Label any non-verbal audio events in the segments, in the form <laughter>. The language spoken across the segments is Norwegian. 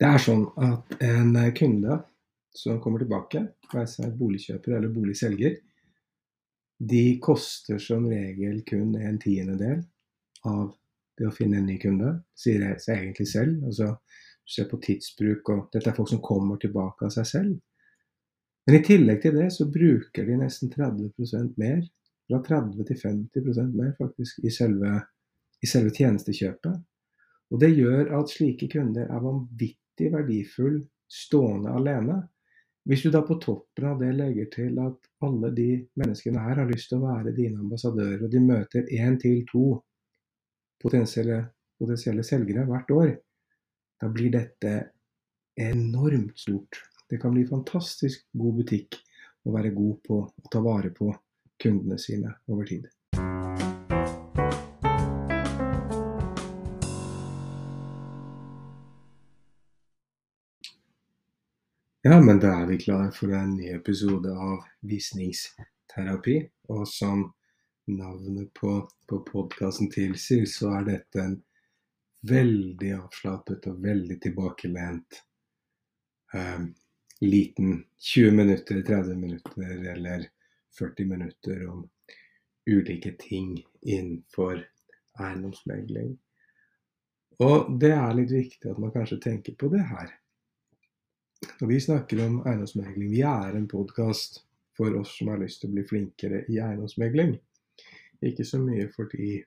Det er sånn at en kunde som kommer tilbake, være seg boligkjøper eller boligselger, de koster som regel kun en tiendedel av det å finne en ny kunde, sier jeg seg egentlig selv. Altså, se på tidsbruk, og dette er folk som kommer tilbake av seg selv. Men i tillegg til det så bruker de nesten 30% mer, fra 30 til 50% mer faktisk, i selve, i selve tjenestekjøpet. Og det gjør at slike kunder er vanvittig verdifull stående alene. Hvis du da på toppen av det legger til at alle de menneskene her har lyst til å være dine ambassadører, og de møter én til to potensielle, potensielle selgere hvert år, da blir dette enormt stort. Det kan bli fantastisk god butikk å være god på å ta vare på kundene sine over tid. Ja, men da er vi klare for en ny episode av Visningsterapi. Og som navnet på, på podkasten tilsier, så er dette en veldig avslappet og veldig tilbakelent eh, liten 20 minutter, 30 minutter eller 40 minutter om ulike ting innenfor eiendomsmegling. Og det er litt viktig at man kanskje tenker på det her. Når vi snakker om eiendomsmegling, vi er en podkast for oss som har lyst til å bli flinkere i eiendomsmegling. Ikke så mye for de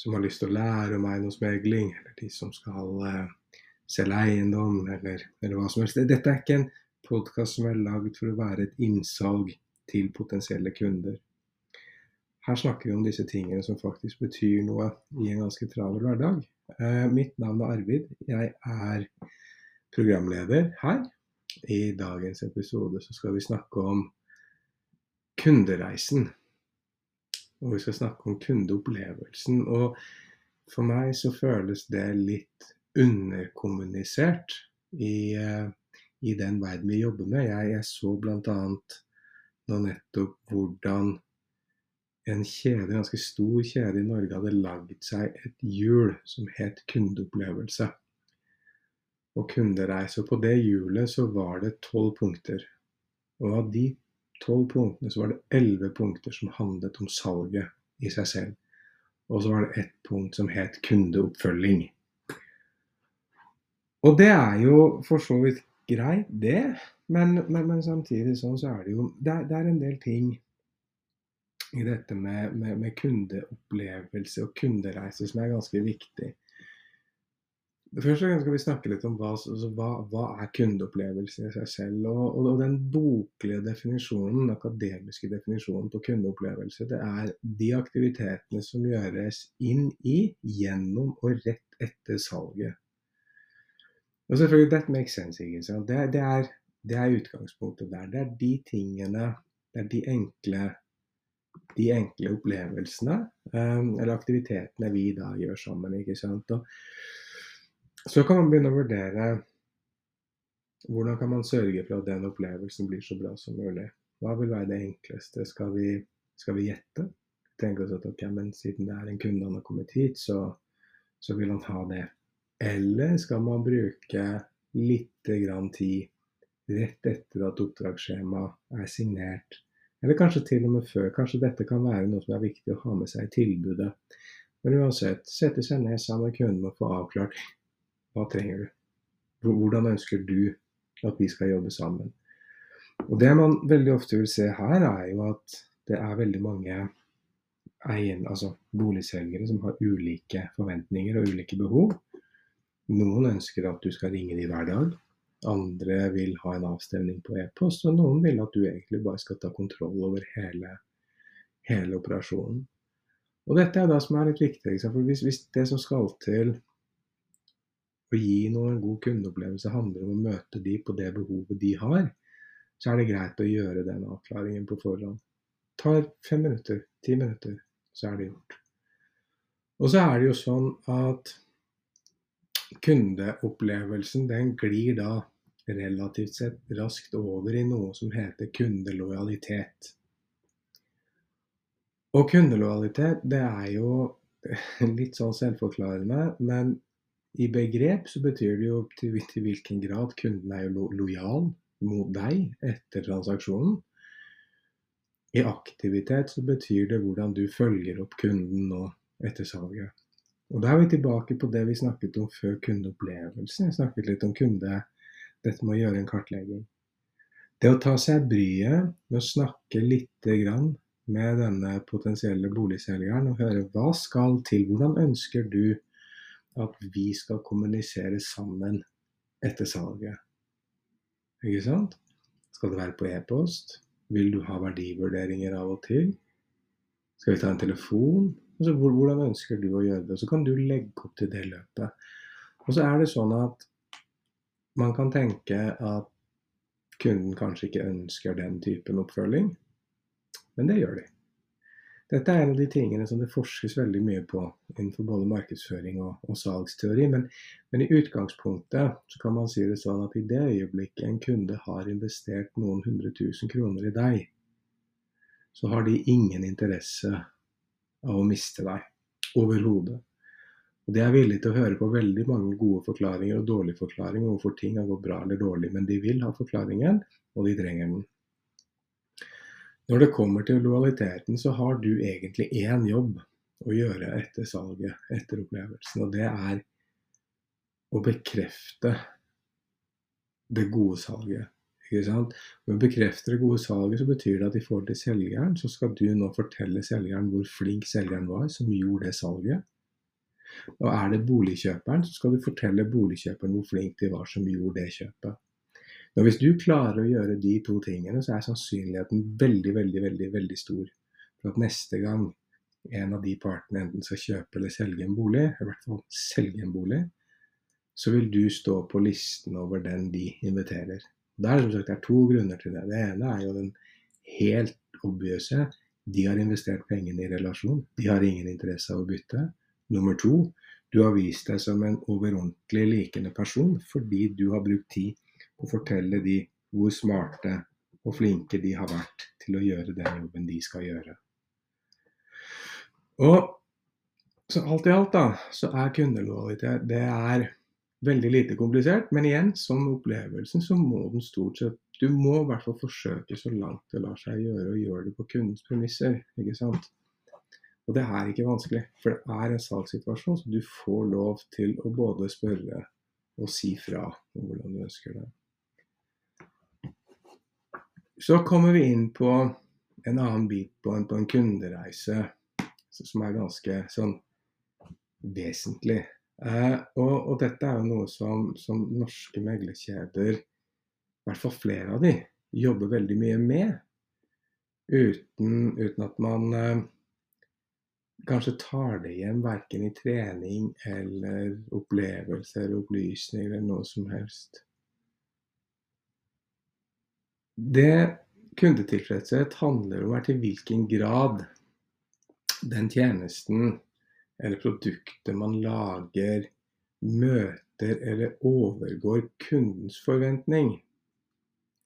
som har lyst til å lære om eiendomsmegling, eller de som skal uh, selge eiendom, eller, eller, hva som helst. Dette er ikke en podkast som er lagd for å være et innsalg til potensielle kunder. Her snakker vi om disse tingene som faktisk betyr noe i en ganske travel hverdag. Uh, mitt navn er Arvid. Jeg er programleder her. I dagens episode så skal vi snakke om kundereisen. Og vi skal snakke om kundeopplevelsen. Og for meg så føles det litt underkommunisert i, uh, i den verden vi jobber med. Jeg, jeg så bl.a. nå nettopp hvordan en kjede, en ganske stor kjede i Norge hadde lagd seg et hjul som het kundeopplevelse og kundereise. Og på det hjulet så var det tolv punkter. Og av de tolv punktene så var det elleve punkter som handlet om salget i seg selv. Og så var det ett punkt som het kundeoppfølging. Og det er jo for så vidt greit, det. Men, men, men samtidig sånn så er det jo det det er en del ting i dette med, med, med kundeopplevelse og kundereise som er ganske viktig. Først skal vi snakke litt om hva, altså, hva, hva er kundeopplevelse i seg selv. Og, og, og, den boklige definisjonen, den akademiske definisjonen på kundeopplevelse, det er de aktivitetene som gjøres inn i, gjennom og rett etter salget. Og selvfølgelig, that makes sense. ikke sant? Det, det, er, det er utgangspunktet der. Det er de tingene, det er de enkle de enkle opplevelsene um, eller aktivitetene vi da gjør sammen. ikke sant? Og så kan man begynne å vurdere hvordan kan man sørge for at den opplevelsen blir så bra som mulig. Hva vil være det enkleste? Skal vi, skal vi gjette? Tenke oss at ok, men siden det er en kunde han har kommet hit, så, så vil han ha det. Eller skal man bruke litt grann tid rett etter at oppdragsskjemaet er signert? Eller kanskje til og med før. Kanskje dette kan være noe som er viktig å ha med seg i tilbudet. Men uansett, sette seg ned sammen med kunden og få avklart hva trenger du? Hvordan ønsker du at vi skal jobbe sammen? Og Det man veldig ofte vil se her, er jo at det er veldig mange egen, altså boligselgere som har ulike forventninger og ulike behov. Noen ønsker at du skal ringe dem hver dag. Andre vil ha en avstemning på e-post. Og noen vil at du egentlig bare skal ta kontroll over hele, hele operasjonen. Og dette er det som er litt viktig. For hvis, hvis det som skal til å gi noen en god kundeopplevelse handler om å møte de på det behovet de har, så er det greit å gjøre den avklaringen på forhånd. Tar fem minutter, ti minutter, så er det gjort. Og så er det jo sånn at kundeopplevelsen den glir da relativt sett raskt over i noe som heter kundelojalitet. Og kundelojalitet, det er jo <laughs> litt sånn selvforklarende, men i begrep så betyr det jo til, til hvilken grad kunden er lo lojal mot deg etter transaksjonen. I aktivitet så betyr det hvordan du følger opp kunden nå etter salget. Og da er vi tilbake på det vi snakket om før kundeopplevelsen. Jeg snakket litt om kunde, dette med å gjøre en kartlegging. Det å ta seg bryet med å snakke lite grann med denne potensielle boligselgeren og høre hva skal til, hvordan ønsker du at vi skal kommunisere sammen etter salget. Ikke sant? Skal det være på e-post? Vil du ha verdivurderinger av og til? Skal vi ta en telefon? Altså, hvordan ønsker du å gjøre det? Så kan du legge opp til det løpet. Og så er det sånn at man kan tenke at kunden kanskje ikke ønsker den typen oppfølging, men det gjør de. Dette er en av de tingene som det forskes veldig mye på innenfor både markedsføring og, og salgsteori. Men, men, i utgangspunktet så kan man si det sånn at i det øyeblikket en kunde har investert noen hundre tusen kroner i deg, så har de ingen interesse av å miste deg. Overhodet. Og De er villige til å høre på veldig mange gode forklaringer og dårlige forklaringer hvorfor ting har gått bra eller dårlig, men de vil ha forklaringen, og de trenger den. Når det kommer til lojaliteten, så har du egentlig én jobb å gjøre etter salget, etter opplevelsen. Og det er å bekrefte det gode salget. Ikke sant? Når du bekrefter det gode salget, så betyr det at i forhold til selgeren, så skal du nå fortelle selgeren hvor flink selgeren var som gjorde det salget. Og er det boligkjøperen, så skal du fortelle boligkjøperen hvor flink de var som gjorde det kjøpet. Men hvis du klarer å gjøre de to tingene, så er sannsynligheten veldig, veldig, veldig, veldig stor for at neste gang en av de partene enten skal kjøpe eller selge en bolig, i hvert fall selge en bolig, så vil du stå på listen over den de inviterer. Det er, sagt, det er to grunner til det. Det ene er jo den helt obviøse. De har investert pengene i relasjon. De har ingen interesse av å bytte. Nummer to, du har vist deg som en overordentlig likende person fordi du har brukt tid og fortelle de hvor smarte og flinke de har vært til å gjøre den jobben de skal gjøre. Og så alt i alt, da, så er kundelojalitet det er veldig lite komplisert. Men igjen, som opplevelsen, så må den stort sett Du må i hvert fall forsøke så langt det lar seg gjøre, og gjøre det på kundens premisser. ikke sant? Og det er ikke vanskelig, for det er en salgssituasjon som du får lov til å både spørre og si fra om hvordan du ønsker det. Så kommer vi inn på en annen bit på en, på en kundereise som er ganske sånn vesentlig. Eh, og, og, dette er jo noe som, som norske meglerkjeder, i hvert fall flere av de, jobber veldig mye med. Uten, uten at man eh, kanskje tar det igjen verken i trening eller opplevelser, opplysninger eller noe som helst. Det kundetilfredshet handler om, er til hvilken grad den tjenesten eller produktet man lager, møter eller overgår kundens forventning.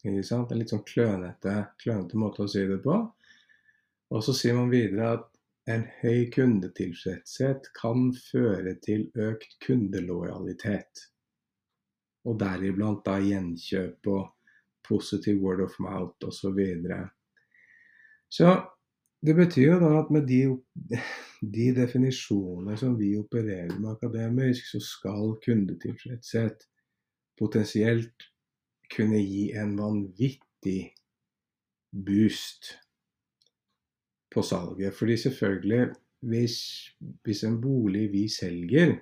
Ikke sant? En litt sånn klønete, klønete måte å si det på. Og så sier man videre at en høy kundetilfredshet kan føre til økt kundelojalitet. Og deriblant da gjenkjøp og positiv word of mouth osv. Så, videre. så det betyr jo da at med de, <laughs> de definisjoner som vi opererer med akademisk, så skal kundetilfredshet potensielt kunne gi en vanvittig boost på salget. Fordi selvfølgelig, hvis, hvis en bolig vi selger,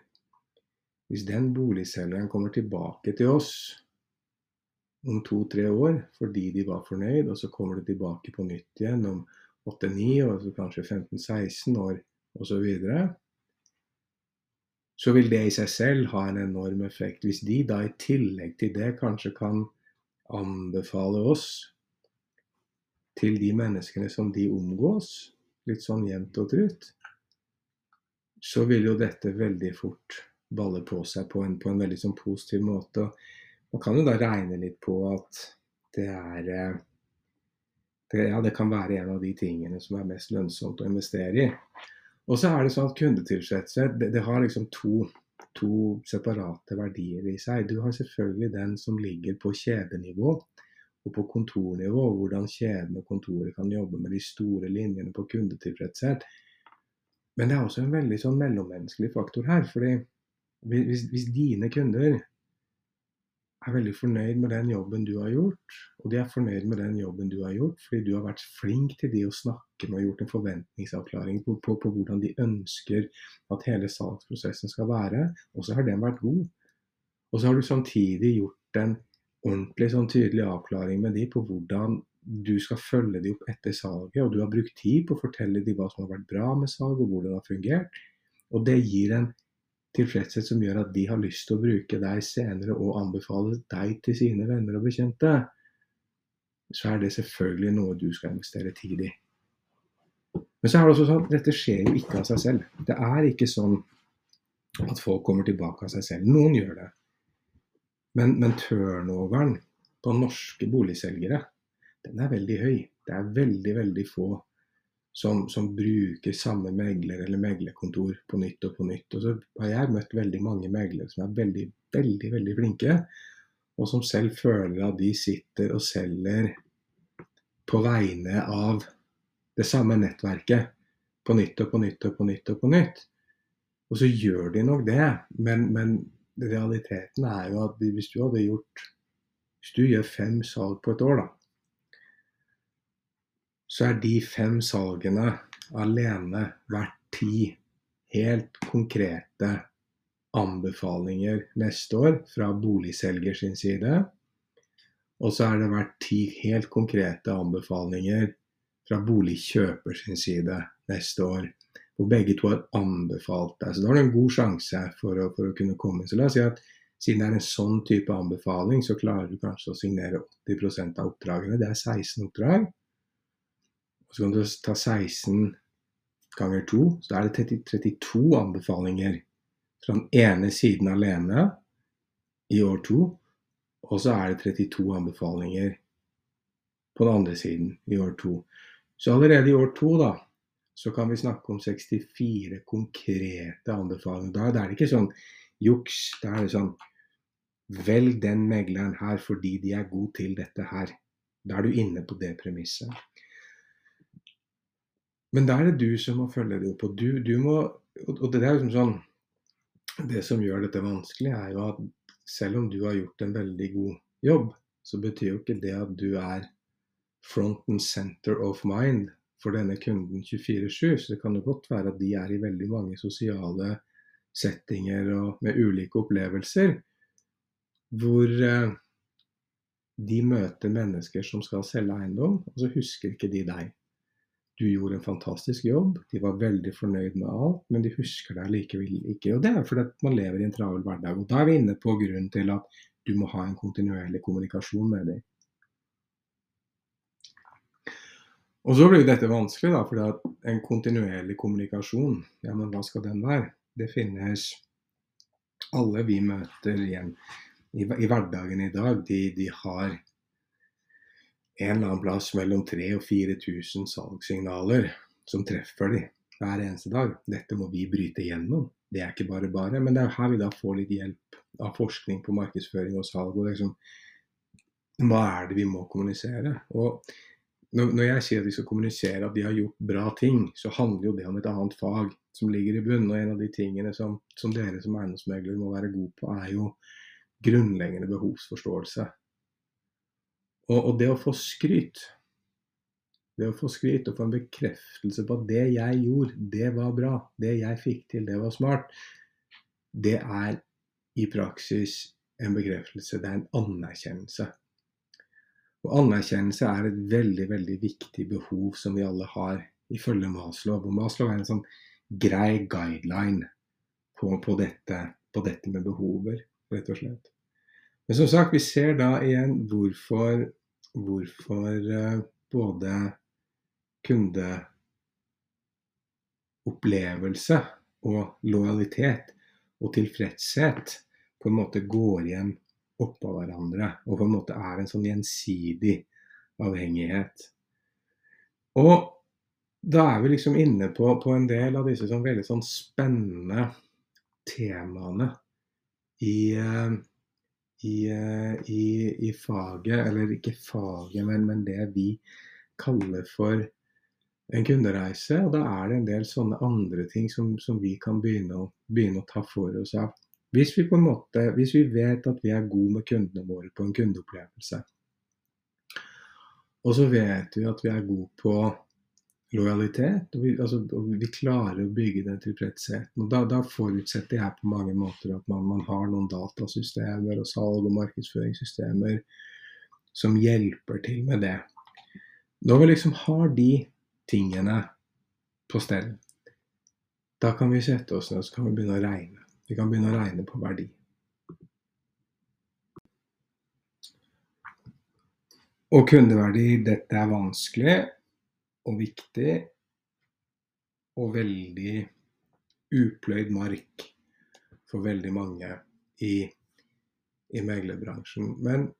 hvis den boligselgeren kommer tilbake til oss om to-tre år fordi de var fornøyd, og så kommer de tilbake på nytt igjen om åtte-ni år, så kanskje 15-16 år osv. Så, så vil det i seg selv ha en enorm effekt. Hvis de da i tillegg til det kanskje kan anbefale oss til de menneskene som de omgås, litt sånn jevnt og trutt, så vil jo dette veldig fort balle på seg på en, på en veldig sånn positiv måte. Man kan jo da regne litt på at det er eh, det, ja, det kan være en av de tingene som er mest lønnsomt å investere i. Og så er det sånn at kundetilfredshet det, det, har liksom to to separate verdier i seg. Du har selvfølgelig den som ligger på kjedenivå og på kontornivå, hvordan kjeden og kontoret kan jobbe med de store linjene på kundetilfredshet. Men det er også en veldig sånn mellommenneskelig faktor her. fordi hvis, hvis dine kunder er veldig fornøyd med den jobben du har gjort, og de er fornøyd med den jobben du har gjort fordi du har vært flink til de å snakke med og gjort en forventningsavklaring på, på, på hvordan de ønsker at hele salgsprosessen skal være, og så har den vært god. Og så har du samtidig gjort en ordentlig sånn tydelig avklaring med de på hvordan du skal følge de opp etter salget, og du har brukt tid på å fortelle de hva som har vært bra med salg, og hvordan det har fungert. Og det gir en tilfredshet som gjør at de har lyst til å bruke deg senere og anbefale deg til sine venner og bekjente, så er det selvfølgelig noe du skal investere tid i. Men så er det også sånn at dette skjer jo ikke av seg selv. Det er ikke sånn at folk kommer tilbake av seg selv. Noen gjør det. Men, men turnoveren på norske boligselgere, den er veldig høy. Det er veldig, veldig få som, som, bruker samme megler eller meglerkontor på nytt og på nytt. Og så har jeg møtt veldig mange meglere som er veldig, veldig, veldig flinke, og som selv føler at de sitter og selger på vegne av det samme nettverket på nytt og på nytt og på nytt og på nytt. Og så gjør de nok det, men, men realiteten er jo at hvis du hadde gjort Hvis du gjør fem salg på et år, da, så er de fem salgene alene verdt ti helt konkrete anbefalinger neste år fra boligselger sin side. Og så er det verdt ti helt konkrete anbefalinger fra boligkjøper sin side neste år. Hvor begge to har anbefalt deg. Så da har du en god sjanse for å, for å kunne komme. Så la oss si at siden det er en sånn type anbefaling, så klarer du kanskje å signere 80% av oppdragene. Det er 16 oppdrag. Og så kan du ta 16 ganger 2, så da er det 32 anbefalinger fra den ene siden alene i år 2. Og så er det 32 anbefalinger på den andre siden i år 2. Så allerede i år 2 da, så kan vi snakke om 64 konkrete anbefalinger. Da er det ikke sånn juks. Da er det sånn Velg den megleren her fordi de er gode til dette her. Da er du inne på det premisset. Men da er det du som må følge det opp. Og, du, du må, og det er liksom sånn Det som gjør dette vanskelig, er jo at selv om du har gjort en veldig god jobb, så betyr jo ikke det at du er front and center of mind for denne kunden 24-7. Så det kan jo godt være at de er i veldig mange sosiale settinger og med ulike opplevelser hvor eh, de møter mennesker som skal selge eiendom, og så husker ikke de deg. Du gjorde en fantastisk jobb, de var veldig fornøyd med alt, men de husker deg likevel ikke. Og det er fordi man lever i en travel hverdag. Og da er vi inne på grunnen til at du må ha en kontinuerlig kommunikasjon med dem. Og så blir dette vanskelig, da, for en kontinuerlig kommunikasjon, ja, men hva skal den være? Det finnes Alle vi møter igjen i, i hverdagen i dag, de, de har en eller annen plass mellom 3000 og 4000 salgssignaler som treffer de hver eneste dag. Dette må vi bryte gjennom. Det er ikke bare bare. Men det er her vi da får litt hjelp av forskning på markedsføring og salg. og liksom, Hva er det vi må kommunisere? Og når jeg sier at vi skal kommunisere at de har gjort bra ting, så handler jo det om et annet fag som ligger i bunnen. Og en av de tingene som, som dere som eiendomsmeglere må være gode på, er jo grunnleggende behovsforståelse. Og, og, det å få skryt, det å få skryt og få en bekreftelse på at det jeg gjorde, det var bra, det jeg fikk til, det var smart, det er i praksis en bekreftelse, det er en anerkjennelse. Og anerkjennelse er et veldig, veldig viktig behov som vi alle har, ifølge Maslow. Og Maslow er en sånn grei guideline på, på, dette, på dette med behover, rett og slett. Men som sagt, vi ser da igjen hvorfor, hvorfor uh, både kundeopplevelse og lojalitet og tilfredshet på en måte går igjen oppå hverandre. Og på en måte er en sånn gjensidig avhengighet. Og da er vi liksom inne på, på en del av disse sånn veldig sånn spennende temaene i, eh, i, eh, i, i faget, eller ikke faget, men, men, det vi kaller for en kundereise. Og da er det en del sånne andre ting som, som vi kan begynne å, begynne å, ta for oss av. Hvis vi på en måte, hvis vi vet at vi er gode med kundene våre på en kundeopplevelse, og så vet vi at vi er gode på lojalitet. Og vi, altså, og vi klarer å bygge den tilfredsheten. Og da, da, forutsetter jeg på mange måter at man, man, har noen datasystemer og salg- og markedsføringssystemer som hjelper til med det. Når vi liksom har de tingene på stell, da kan vi sette oss ned og så kan vi begynne å regne. Vi kan begynne å regne på verdi. Og kundeverdi, dette er vanskelig og viktig og veldig upløyd mark for veldig mange i, i meglerbransjen. Men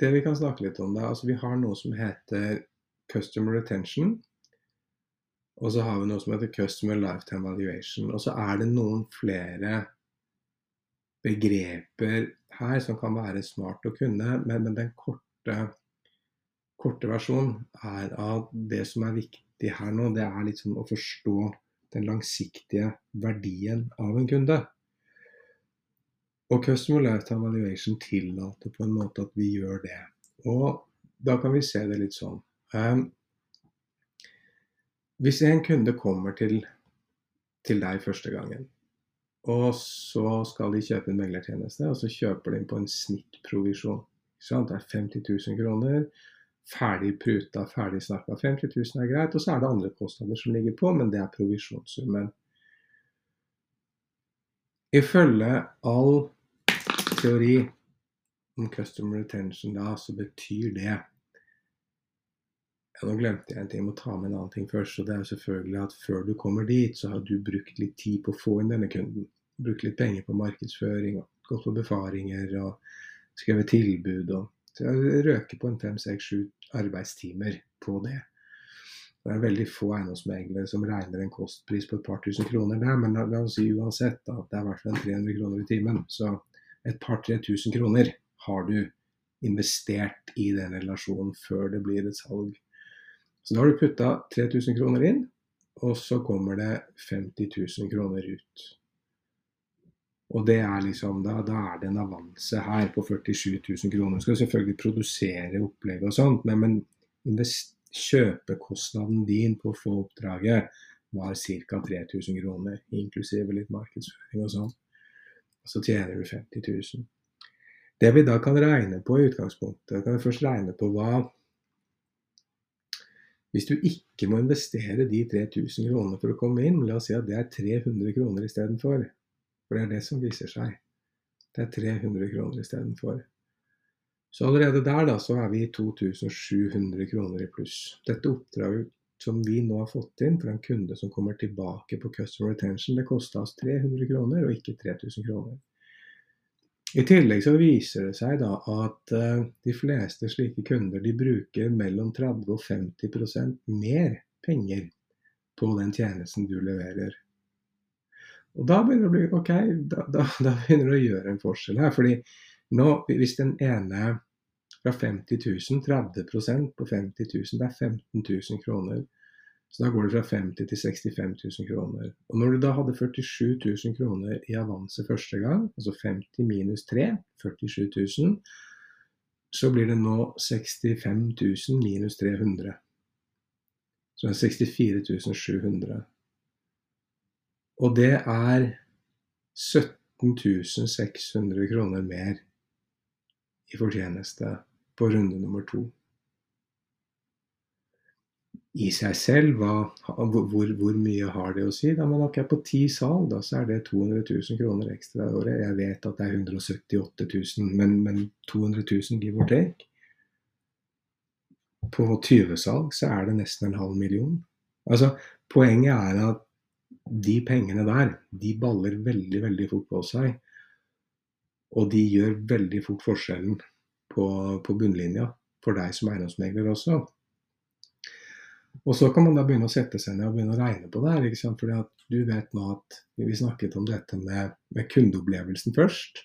det vi kan snakke litt om, da, altså vi har noe som heter customer retention. Og så har vi noe som heter customer lifetime valuation. Og så er det noen flere begreper her som kan være smart å kunne, men, men den korte korte versjon er at det som er viktig her nå, det er liksom å forstå den langsiktige verdien av en kunde. Og Customer Lifetime Valuation tillater på en måte at vi gjør det. Og da kan vi se det litt sånn. Um, hvis en kunde kommer til, til, deg første gangen, og så skal de kjøpe en meglertjeneste, og så kjøper de på en snittprovisjon. Det er 50 000 kroner ferdig pruta, ferdig snakka. 50 000 er greit. Og så er det andre kostnader som ligger på, men det er provisjonssummen. Ifølge all teori om customer retention da, så betyr det ja, Nå glemte jeg en ting, jeg må ta med en annen ting først. og det er selvfølgelig at Før du kommer dit, så har du brukt litt tid på å få inn denne kunden. Brukt litt penger på markedsføring, gått på befaringer og skrevet tilbud. og så jeg røker på en fem, seks, sju arbeidstimer på det. Det er veldig få eiendomsmeglere som regner en kostpris på et par tusen kroner der, men la, la oss si uansett at det er i hvert fall 300 kroner i timen. Så et par-tre tusen kroner har du investert i den relasjonen før det blir et salg. Så da har du putta 3000 kroner inn, og så kommer det 50 000 kroner ut. Og det er liksom, da, da, er det en avanse her på 47 000 kroner. Du skal selvfølgelig produsere opplegg og sånt, men, men kjøpekostnaden din på å få oppdraget var ca. 3000 kroner, inklusive litt markedsføring og sånn. Så tjener du 50 000. Det vi da kan regne på i utgangspunktet, kan vi først regne på hva Hvis du ikke må investere de 3000 kronene for å komme inn, la oss si at det er 300 kroner istedenfor. For det er det som viser seg. Det er 300 kroner istedenfor. Så allerede der da, så er vi 2700 kroner i pluss. Dette oppdraget som vi nå har fått inn for en kunde som kommer tilbake på customer retention, det kosta oss 300 kroner og ikke 3000 kroner. I tillegg så viser det seg da at uh, de fleste slike kunder de bruker mellom 30 og 50% mer penger på den tjenesten du leverer. Og da begynner det å bli OK, da, da, <laughs> da, begynner det å gjøre en forskjell her. fordi nå, hvis den ene fra 50 000, 30% på 50 000, det er 15 000 kroner. Så da går det fra 50 til 65 000 kroner. Og når du da hadde 47 000 kroner i avanse første gang, altså 50 minus 3, 47 000, så blir det nå 65 000 minus 300. Så det er 64 700. Og det er 17 600 kroner mer i fortjeneste på runde nummer to. I seg selv, hva, hvor, hvor, mye har det å si? Da, man akkurat på ti salg da, så er det 200 000 kroner ekstra i året. Jeg vet at det er 178 000, men, men 200 000 give or take. På 20 salg så er det nesten en halv million. Altså, Poenget er at de pengene der, de baller veldig, veldig fort på seg. Og de gjør veldig fort forskjellen på, på bunnlinja for deg som eiendomsmegler også. Og så kan man da begynne å sette seg ned og begynne å regne på det her. ikke sant? Fordi at du vet nå at vi snakket om dette med, med kundeopplevelsen først.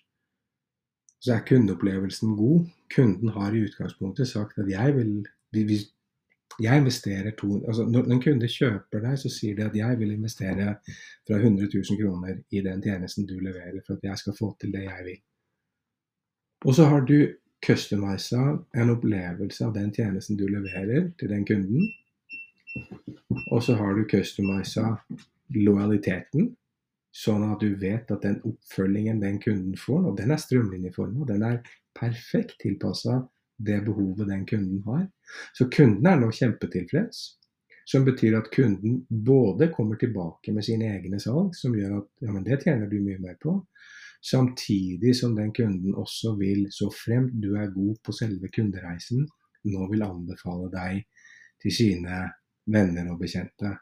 Så er kundeopplevelsen god. Kunden har i utgangspunktet sagt at jeg vil jeg investerer to altså Når en kunde kjøper deg, så sier de at jeg vil investere fra 100 000 kroner i den tjenesten du leverer for at jeg skal få til det jeg vil. Og så har du customiza en opplevelse av den tjenesten du leverer til den kunden. Og så har du customiza lojaliteten, sånn at du vet at den oppfølgingen den kunden får, og den er strømlinjeforma, den er perfekt tilpassa det behovet den kunden har. Så kunden er nå kjempetilfreds. Som betyr at kunden både kommer tilbake med sine egne salg, som gjør at ja, men det tjener du mye mer på, samtidig som den kunden også vil, så fremt du er god på selve kundereisen, nå vil anbefale deg til sine venner og bekjente.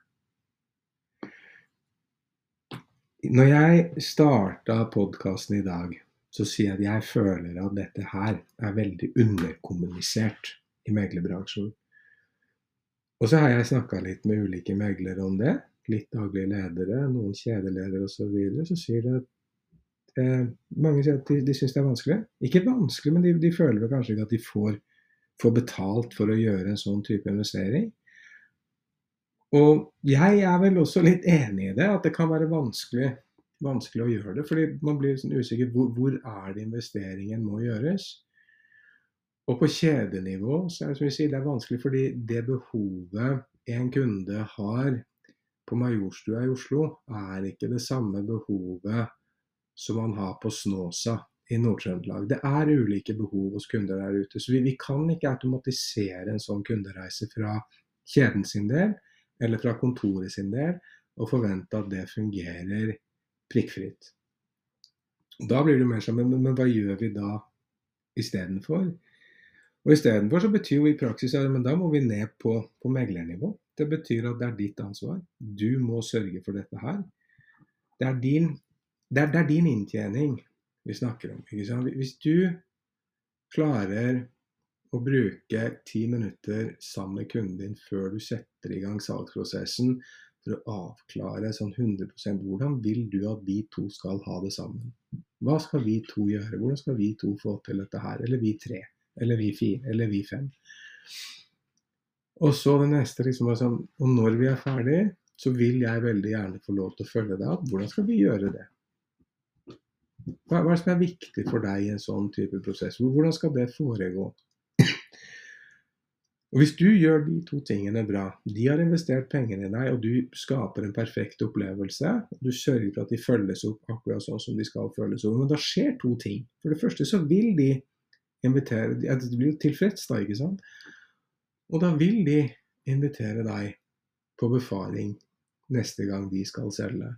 Når jeg starta podkasten i dag, så sier jeg at jeg føler at dette her er veldig underkommunisert i meglerbransjen. Og så har jeg snakka litt med ulike meglere om det. Litt daglige ledere, noen kjedeledere osv. Så, videre, så sier de at eh, mange sier at de, de syns det er vanskelig. Ikke vanskelig, men de, de føler kanskje ikke at de får, får, betalt for å gjøre en sånn type investering. Og jeg er vel også litt enig i det, at det kan være vanskelig vanskelig å gjøre det. fordi man blir sånn usikker hvor, hvor er det investeringen må gjøres. Og på kjedenivå så er det som vi sier, det er vanskelig fordi det behovet en kunde har på Majorstua i Oslo, er ikke det samme behovet som man har på Snåsa i Nord-Trøndelag. Det er ulike behov hos kunder der ute. Så vi, vi, kan ikke automatisere en sånn kundereise fra kjeden sin del eller fra kontoret sin del og forvente at det fungerer prikkfritt. Da blir det mer sånn, men, men hva gjør vi da istedenfor? Og Istedenfor så betyr jo i praksis at da må vi ned på, på meglernivå. Det betyr at det er ditt ansvar. Du må sørge for dette her. Det er din, det er, det er din inntjening vi snakker om. Hvis du klarer å bruke ti minutter sammen med kunden din før du setter i gang salgsprosessen, for å avklare sånn 100% hvordan vil du at vi to skal ha det sammen? Hva skal vi to gjøre? Hvordan skal vi to få til dette her? Eller vi tre? Eller vi fire? Eller vi fem? Og så det neste liksom var sånn Og når vi er ferdig, så vil jeg veldig gjerne få lov til å følge deg opp. Hvordan skal vi gjøre det? Hva, hva er det som er viktig for deg i en sånn type prosess? Hvordan skal det foregå? Og Hvis du gjør de to tingene bra, de har investert pengene i deg, og du skaper en perfekt opplevelse, du sørger for at de følges opp akkurat sånn som de skal følges opp, men da skjer to ting. For det første så vil de invitere De blir jo tilfreds, da, ikke sant? Og da vil de invitere deg på befaring neste gang de skal selge.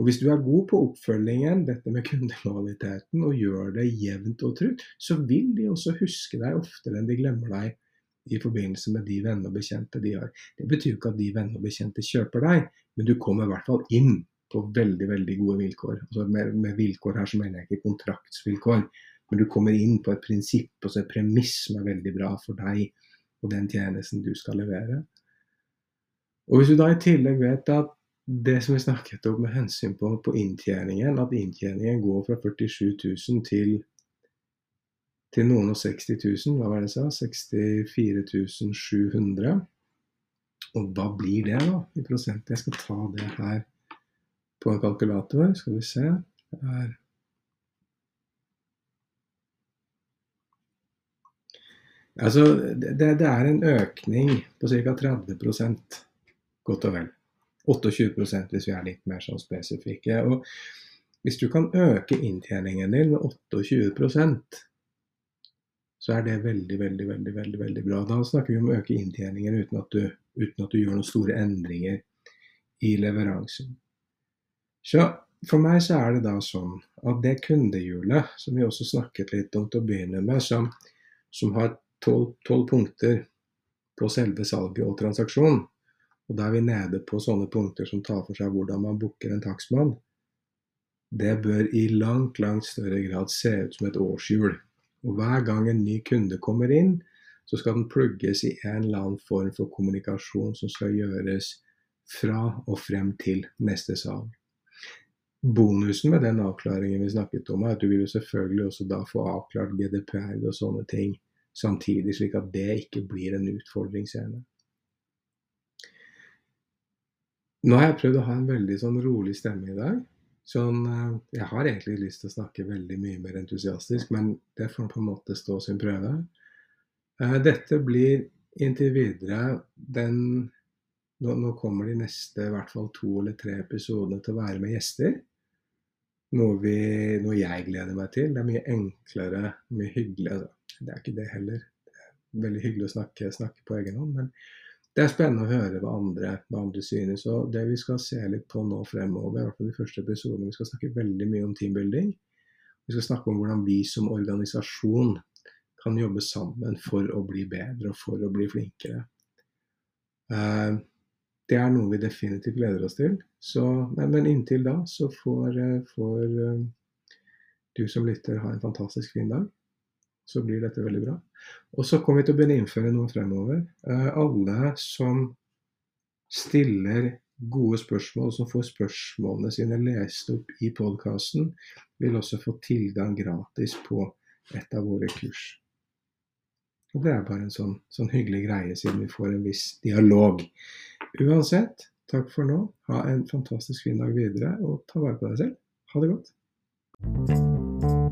Og hvis du er god på oppfølgingen, dette med kundekvaliteten, og gjør det jevnt og trutt, så vil de også huske deg oftere enn de glemmer deg i forbindelse med de venner og bekjente de har. Det betyr ikke at de venner og bekjente kjøper deg, men du kommer i hvert fall inn på veldig veldig gode vilkår. Altså med, med, vilkår her så mener jeg ikke kontraktsvilkår, men du kommer inn på et prinsipp og et premiss som er veldig bra for deg og den tjenesten du skal levere. Og Hvis du da i tillegg vet at det som vi snakket om med hensyn på, på inntjeningen, at inntjeningen går fra 47 000 til til noen og 60 000. Hva var det jeg sa? 64 700. Og hva blir det da i prosent? Jeg skal ta det her på en kalkulator. Skal vi se. Det er Altså, det, det, er en økning på ca. 30% godt og vel. 28% hvis vi er litt mer sånn spesifikke. Og hvis du kan øke inntjeningen din med 28 så er det veldig, veldig, veldig, veldig, veldig bra. Da snakker vi om å øke inntjeningen uten at, du, uten at du gjør noen store endringer i leveransen. Så for meg så er det da sånn at det kundehjulet, som vi også snakket litt om til å begynne med, som, som har tolv punkter på selve salget og transaksjonen, og da er vi nede på sånne punkter som tar for seg hvordan man booker en takstmann, det bør i langt, langt større grad se ut som et årshjul og hver gang en ny kunde kommer inn, så skal den plugges i en eller annen form for kommunikasjon som skal gjøres fra og frem til neste salg. Bonusen med den avklaringen vi snakket om, er at du vil jo selvfølgelig også da få avklart GDPR og sånne ting samtidig, slik at det ikke blir en utfordring senere. Nå har jeg prøvd å ha en veldig sånn rolig stemme i dag. Sånn, eh, jeg har egentlig lyst til å snakke veldig mye mer entusiastisk, men det får på en måte stå sin prøve. Eh, dette blir inntil videre den nå, kommer de neste i hvert fall to eller tre episodene til å være med gjester. Noe, vi, noe jeg gleder meg til. Det er mye enklere, mye hyggeligere. Altså, det er ikke det heller. Det er veldig hyggelig å snakke, snakke på egen hånd. men det er spennende å høre hva andre, hva andre synes. og Det vi skal se litt på nå fremover, i hvert fall de første episodene, vi skal snakke veldig mye om teambuilding. Vi skal snakke om hvordan vi som organisasjon kan jobbe sammen for å bli bedre og for å bli flinkere. Uh, det er noe vi definitivt gleder oss til. Så, men, inntil da så får, eh, får uh, du som lytter ha en fantastisk fin dag så blir dette veldig bra. Og så kommer vi til å begynne å innføre noe fremover. Eh, alle som stiller gode spørsmål, som får spørsmålene sine lest opp i podkasten, vil også få tilgang gratis på et av våre kurs. Og Det er bare en sånn, sånn hyggelig greie, siden vi får en viss dialog. Uansett, takk for nå. Ha en fantastisk fin dag videre, og ta vare på deg selv. Ha det godt.